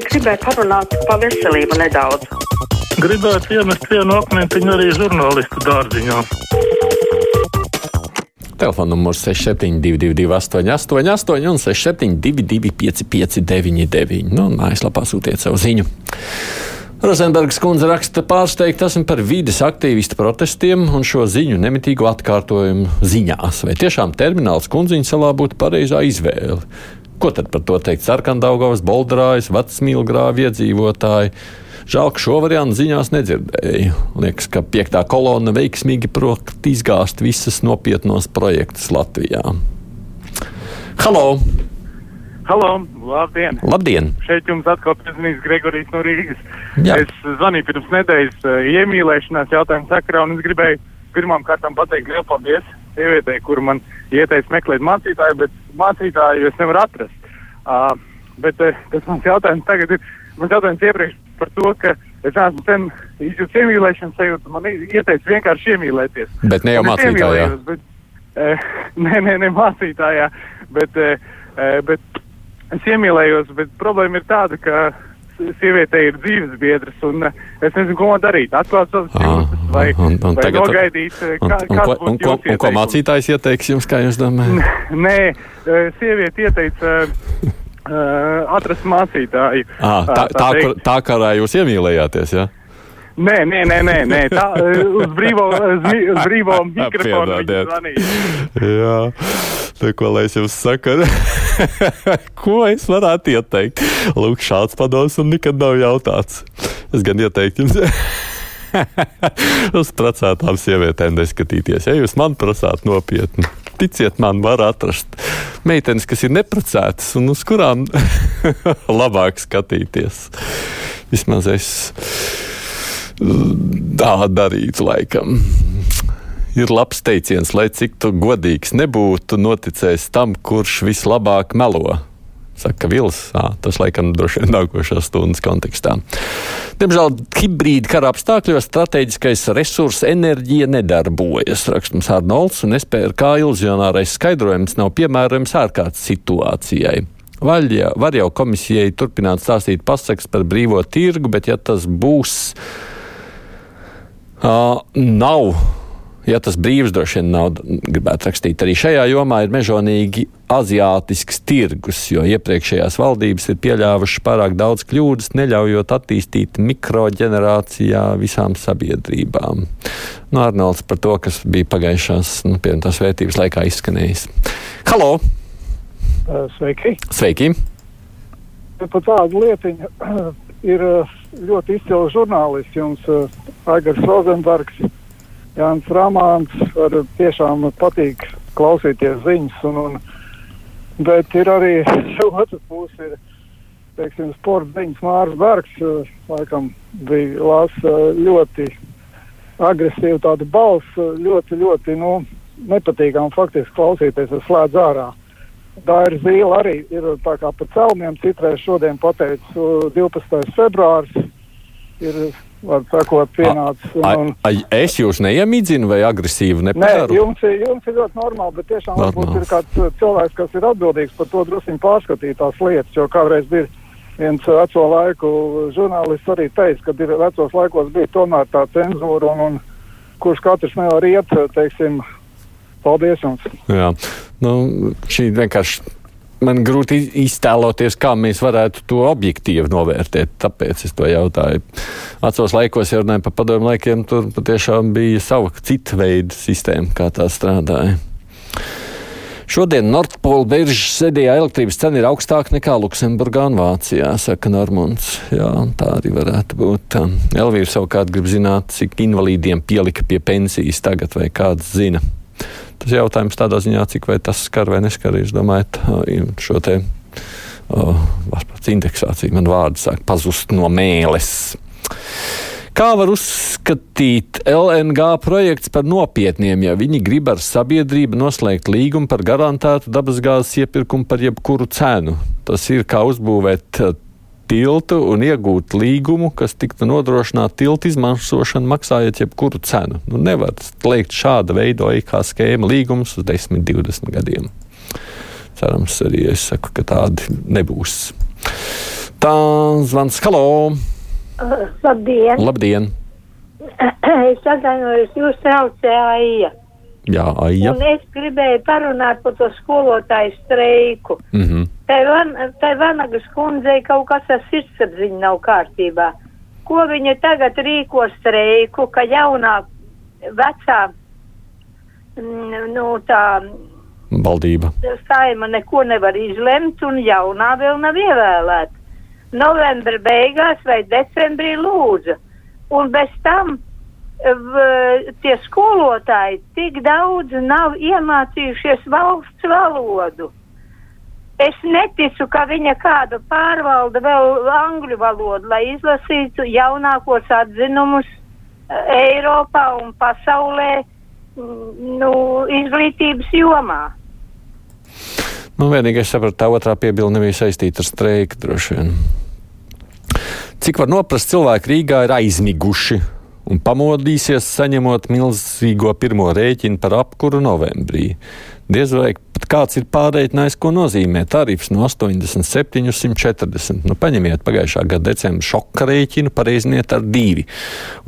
gribēju parunāt par veselību nedaudz. Gribētu iemest vienu akmentiņu arī žurnālistu dārziņā. Telefona numurs 6722, 888, un 672, 559, nu, mājaslapā sūtiet savu ziņu. Rozenbergs kundze raksta pārsteigta esmu par vides aktīvistu protestiem un šo ziņu nemitīgu atkārtojumu ziņās. Vai tiešām termināls kundziņa salā būtu pareizā izvēle? Ko tad par to teikt Sarkandaugavas, Bolderājas, Vecmīlgrāvi iedzīvotāji? Žēl, ka šo variantu ziņās nedzirdēju. Liekas, ka piektā kolona veiksmīgi prot izgāzt visas nopietnos projektus Latvijā. Halo! Halo, labdien! Labdien! Šeit jums atkal piezīmēs Gregorijs no Rīgas. Jā. Es zvanīju pirms nedēļas uh, iemīlēšanās jautājumu sakarā, un es gribēju pirmām kārtām pateikt lielu paldies sievietei, kuru man ieteica meklēt mācītāju, bet mācītāju es nevaru atrast. Uh, bet uh, tas mans jautājums tagad ir, mans jautājums iepriekš par to, ka es esmu sen izjūtis iemīlēšanas sajūtu, man ieteica vienkārši iemīlēties. Bet ne jau mācītājā. Bet, uh, nē, nē, ne mācītājā, bet, uh, bet es iemīlējos, bet problēma ir tāda, ka sievietei ir dzīves biedrs, un es nezinu, ko man darīt. Atklāt savas jūtas vai, un- un vai tagad- nogaidīt, Un, kā, un, ko, būtu un, ko, un ko mācītājs ieteiks jums, kā jūs domājat? Nē, uh, sieviete ieteica uh, atrast mācītāju. Ah, tā, tā, kur, tā kā jūs iemīlējāties, jā? Nē, nē, nē, nē, nē. tā uz brīvo, uz, brīvo mikrofonu zvanīja. Jā, tā ko lai es jums saku? ko es varētu ieteikt? Lūk, šāds padoms un nekad nav jautāts. Es gan ieteiktu jums. Uz precētām sievietēm neskatīties. Ja jūs man prasāt nopietni, ticiet man, var atrast meitenes, kas ir neprecētas un uz kurām labāk skatīties. Vismaz es tā darītu laikam ir labs teiciens, lai cik tu godīgs nebūtu, noticēs tam, kurš vislabāk melo. Saka Vils, à, tas laikam droši vien nākošās stundas kontekstā. Diemžēl hibrīda kara apstākļos strateģiskais resurs enerģija nedarbojas. Rakstums Arnolds un SPRK iluzionārais skaidrojums nav piemērojams ārkārtas situācijai. Vaļa, var jau komisijai turpināt stāstīt pasakas par brīvo tirgu, bet ja tas būs, uh, nav ja tas brīvs droši vien nav, gribētu rakstīt, arī šajā jomā ir mežonīgi aziātisks tirgus, jo iepriekšējās valdības ir pieļāvušas pārāk daudz kļūdas, neļaujot attīstīt mikroģenerācijā visām sabiedrībām. Nu, Arnolds par to, kas bija pagājušās nu, pievienotās vērtības laikā izskanējis. Halo! Sveiki! Sveiki! Par tādu lietiņu ir ļoti izcils žurnālists jums, Aigars Rozenbergs, Jānis Rāmāns. Ar tiešām patīk klausīties ziņas, un, un, bet ir arī otrs puses, ir, teiksim, sporta ziņas Mārs Bergs, laikam bija lasa ļoti agresīva tāda balss, ļoti, ļoti, nu, nepatīkam faktiski klausīties, es slēdzu ārā. Tā ir zīle arī ir tā kā pa celmiem. Citreiz šodien pateicu 12. februāris ir, var sakot, pienācis. A, Un, un, a, es jūs neiemīdzinu vai agresīvi Nē, neparu? jums, jums ir ļoti normāli, bet tiešām varbūt Normāls. ir kāds uh, cilvēks, kas ir atbildīgs par to druskuļi pārskatīt tās lietas. Jo kādreiz bija viens uh, veco laiku žurnālists arī teica, ka ir vecos laikos bija tomēr tā cenzūra un, un kurš katrs nevar iet, uh, teiksim, paldies jums. Jā, nu, šī vienkārši. Man grūti iz- iztēloties, kā mēs varētu to objektīvi novērtēt. Tāpēc es to jautāju. Vecos laikos, ja runājam par padomu laikiem, tur patiešām bija sava cita veida sistēma, kā tā strādāja. Šodien Nordpola biržas sēdījā elektrības cena ir augstāka nekā Luksemburgā un Vācijā, saka Normons. Jā, tā arī varētu būt. Elvīra savukārt grib zināt, cik invalīdiem pielika pie pensijas tagad, vai kāds zina. Tas jautājums tādā ziņā, cik vai tas skar vai neskar, jūs domājat, šo te uh, indeksāciju. Man vārdi sāk pazust no mēles. Kā var uzskatīt LNG projekts par nopietniem, ja viņi grib ar sabiedrību noslēgt līgumu par garantētu dabasgāzes iepirkumu par jebkuru cenu? Tas ir kā uzbūvēt tiltu un iegūt līgumu, kas tiktu nodrošināt tiltu izmantošanu, maksājot jebkuru cenu. Nu, nevar slēgt šāda veida kā skēma līgumus uz 10, 20 gadiem. Cerams, arī es saku, ka tādi nebūs. Tā zvans, halo! Uh, labdien! Labdien! Es atvainojos, jūs traucēja Aija. Jā. Un es gribēju parunāt par to skolotāju streiku. Mm -hmm. Tai, van, Vanagas kundzei kaut kas ar sirdsapziņu nav kārtībā. Ko viņa tagad rīko streiku, ka jaunā, vecā, mm, nu tā Valdība. saima neko nevar izlemt un jaunā vēl nav ievēlēta. Novembra beigās vai decembrī lūdzu. Un bez tam v, tie skolotāji tik daudz nav iemācījušies valsts valodu. Es neticu, ka viņa kādu pārvalda vēl angļu valodu, lai izlasītu jaunākos atzinumus eh, Eiropā un pasaulē mm, nu, izglītības jomā. Nu, vienīgais sapratu, tā otrā piebilde nebija saistīta ar streiku droši vien. Cik var noprast, cilvēki Rīgā ir aizmiguši un pamodīsies, saņemot milzīgo pirmo rēķinu par apkuru novembrī. Diez vai pat kāds ir pārreikinājis, ko nozīmē tarifs no 87 līdz 140. Nu, paņemiet pagājušā gada decembra šoka rēķinu, pareiziniet ar divi.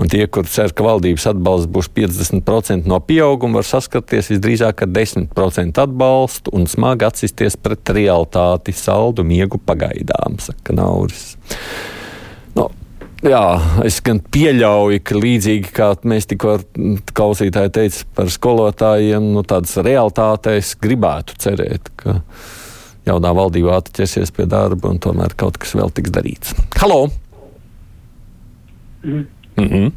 Un tie, kur cer, ka valdības atbalsts būs 50% no pieauguma, var saskarties visdrīzāk ar 10% atbalstu un smagi atsisties pret realitāti saldu miegu pagaidām, saka Nauris. Nu, Jā, es gan pieļauju, ka līdzīgi kā mēs tikko klausītāji teica par skolotājiem, nu, tādas realitātēs gribētu cerēt, ka jaunā valdība atķersies pie darba un tomēr kaut kas vēl tiks darīts. Halo! Mm. Mm -hmm.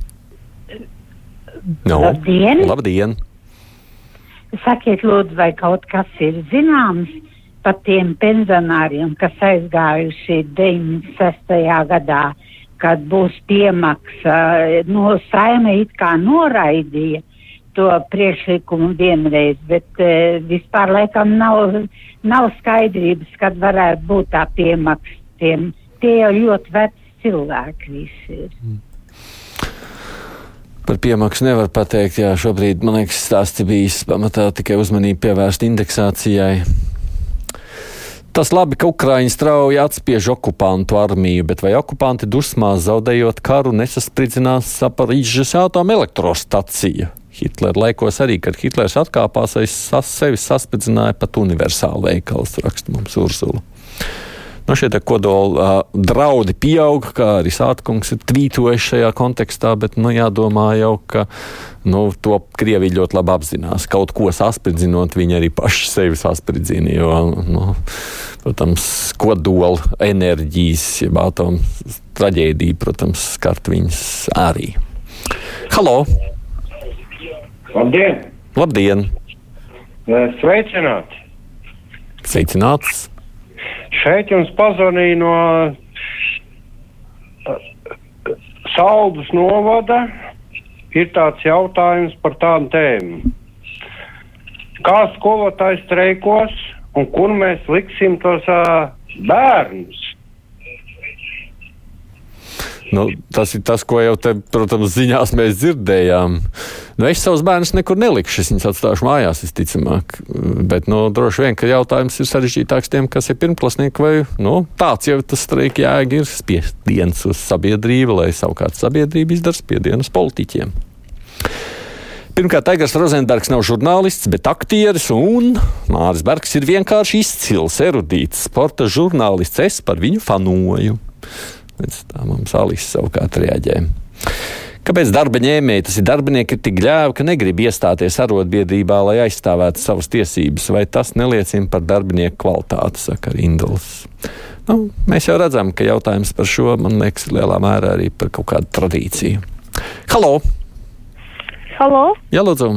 no. Labdien! Labdien! Sakiet, lūdzu, vai kaut kas ir zināms par tiem pensionāriem, kas aizgājuši 96. gadā? Kad būs piemaksa. No saima it kā noraidīja to priekšlikumu vienreiz, bet e, vispār laikam nav, nav skaidrības, kad varētu būt tā piemaksa. Tiem, tie jau ļoti veci cilvēki visi ir. Mm. Par piemaksu nevar pateikt, jā, šobrīd, man liekas, stāsts bijis pamatā tikai uzmanību pievērst indeksācijai. Tas labi, ka Ukraiņa strauji atspiež okupantu armiju, bet vai okupanti dusmās zaudējot karu nesasprindzinās Zaparīžas atomelektrostaciju? Hitlera laikos arī, kad Hitlers atkāpās, aiz sevi saspridzināja pat universālu veikalu, raksta mums Ursula. Nu, šie kodola uh, draudi pieaug, kā arī Sātkungs ir tvītojis šajā kontekstā, bet nu, jādomā jau, ka nu, to Krievija ļoti labi apzinās. Kaut ko saspridzinot, viņi arī paši sevi saspridzina. Jo, nu, protams, kodola enerģijas, jeb atomu traģēdija, protams, skart viņus arī. Halo! Labdien! Labdien! Sveicināti! Sveicināts! Šeit jums pazvanīja no Saldus novada. Ir tāds jautājums par tādu tēmu. Kā skolotājs streikos un kur mēs liksim tos uh, bērnus? Nu, tas ir tas, ko jau te, protams, ziņās mēs dzirdējām. Nu, es savus bērnus nekur nelikšu, es viņus atstāšu mājās, visticamāk. Bet, nu, droši vien, ka jautājums ir sarežģītāks tiem, kas ir pirmklasnieki, vai nu, tāds jau tas streika jēga ir spiediens uz sabiedrību, lai savukārt sabiedrība izdara spiedienu uz politiķiem. Pirmkārt, Aigars Rozenbergs nav žurnālists, bet aktieris, un Māris Bergs ir vienkārši izcils, erudīts sporta žurnālists. Es par viņu fanoju. Tā mums Alisa savukārt reaģē. Kāpēc darba ņēmēji, tas ir darbinieki, ir tik gļēvi, ka negrib iestāties arotbiedrībā, lai aizstāvētu savas tiesības, vai tas neliecina par darbinieku kvalitāti, saka Rindls. Nu, mēs jau redzam, ka jautājums par šo, man liekas, lielā mērā arī par kaut kādu tradīciju. Halo! Halo! Jā, lūdzu!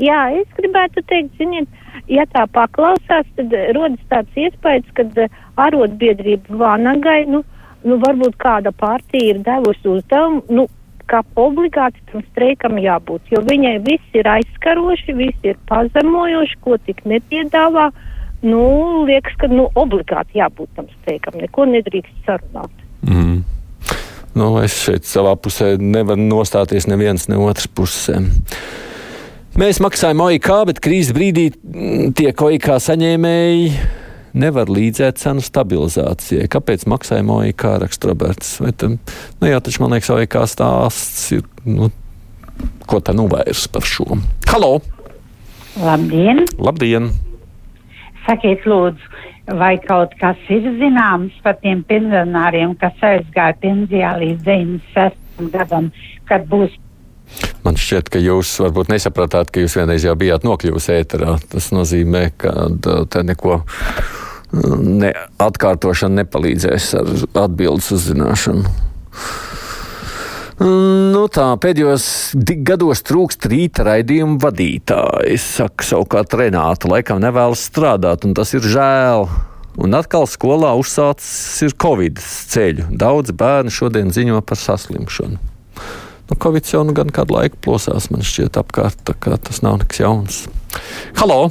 Jā, es gribētu teikt, ziniet, ja tā paklausās, tad rodas tāds iespējas, ka arotbiedrība vanagai, nu, nu, varbūt kāda partija ir devusi uzdevumu, nu, kā obligāti tam streikam jābūt, jo viņai viss ir aizskaroši, viss ir pazemojoši, ko tik nepiedāvā. Nu, liekas, ka nu, obligāti jābūt tam streikam, neko nedrīkst sarunāt. Mm. Nu, es šeit savā pusē nevaru nostāties neviens, ne otrs pusē. Mēs maksājam OIK, bet krīzes brīdī tie OIK saņēmēji nevar līdzēt cenu stabilizācijai. Kāpēc maksājuma OIK raksta Roberts? Vai tam, nu jā, taču man liekas, OIK stāsts ir, nu, ko tā nu vairs par šo. Halo! Labdien! Labdien! Sakiet, lūdzu, vai kaut kas ir zināms par tiem pensionāriem, kas aizgāja pensijā līdz 96 gadam, kad būs Man šķiet, ka jūs varbūt nesapratāt, ka jūs vienreiz jau bijāt nokļuvusi ēterā. Tas nozīmē, ka te neko ne, atkārtošana nepalīdzēs ar atbildes uzzināšanu. Nu tā, pēdējos gados trūkst rīta raidījuma vadītājs. Saka, savukārt Renāta laikam nevēlas strādāt, un tas ir žēl. Un atkal skolā uzsācis ir Covid ceļu. Daudz bērnu šodien ziņo par saslimšanu. Nu, Covid jau nu gan kādu laiku plosās, man šķiet, apkārt, tā kā tas nav nekas jauns. Halo!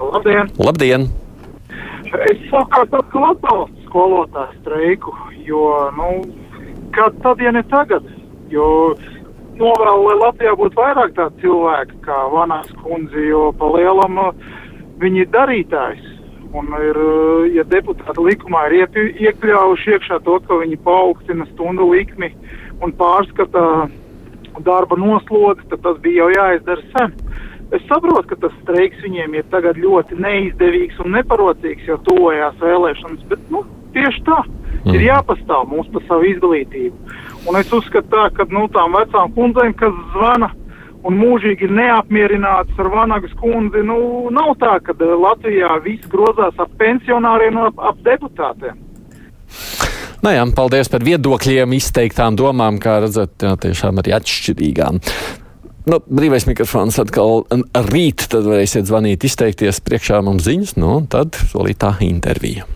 Labdien! Labdien! Es savukārt atbalstu skolotāju streiku, jo, nu, kad tad, ja ne tagad, jo novēlu, lai Latvijā būtu vairāk tādu cilvēku kā Vanās kundze, jo pa lielam viņi ir darītājs. Un ir, ja deputāti likumā ir iekļāvuši iekšā to, ka viņi paaugstina stundu likmi un pārskata darba noslodzi, tad tas bija jau jāizdara sen. Es saprotu, ka tas streiks viņiem ir tagad ļoti neizdevīgs un neparocīgs, jo tuvojās vēlēšanas, bet nu, tieši tā mm. ir jāpastāv mums par savu izglītību. Un es uzskatu tā, ka nu, tām vecām kundzēm, kas zvana un mūžīgi ir neapmierināts ar Vanagas kundzi, nu, nav tā, ka Latvijā viss grozās ap pensionāriem un ap, ap deputātiem. Nu jā, paldies par viedokļiem, izteiktām domām, kā redzat, jā, tiešām arī atšķirīgām. Nu, brīvais mikrofons atkal rīt, tad varēsiet zvanīt, izteikties priekšā mums ziņas, nu, un tad solītā intervija.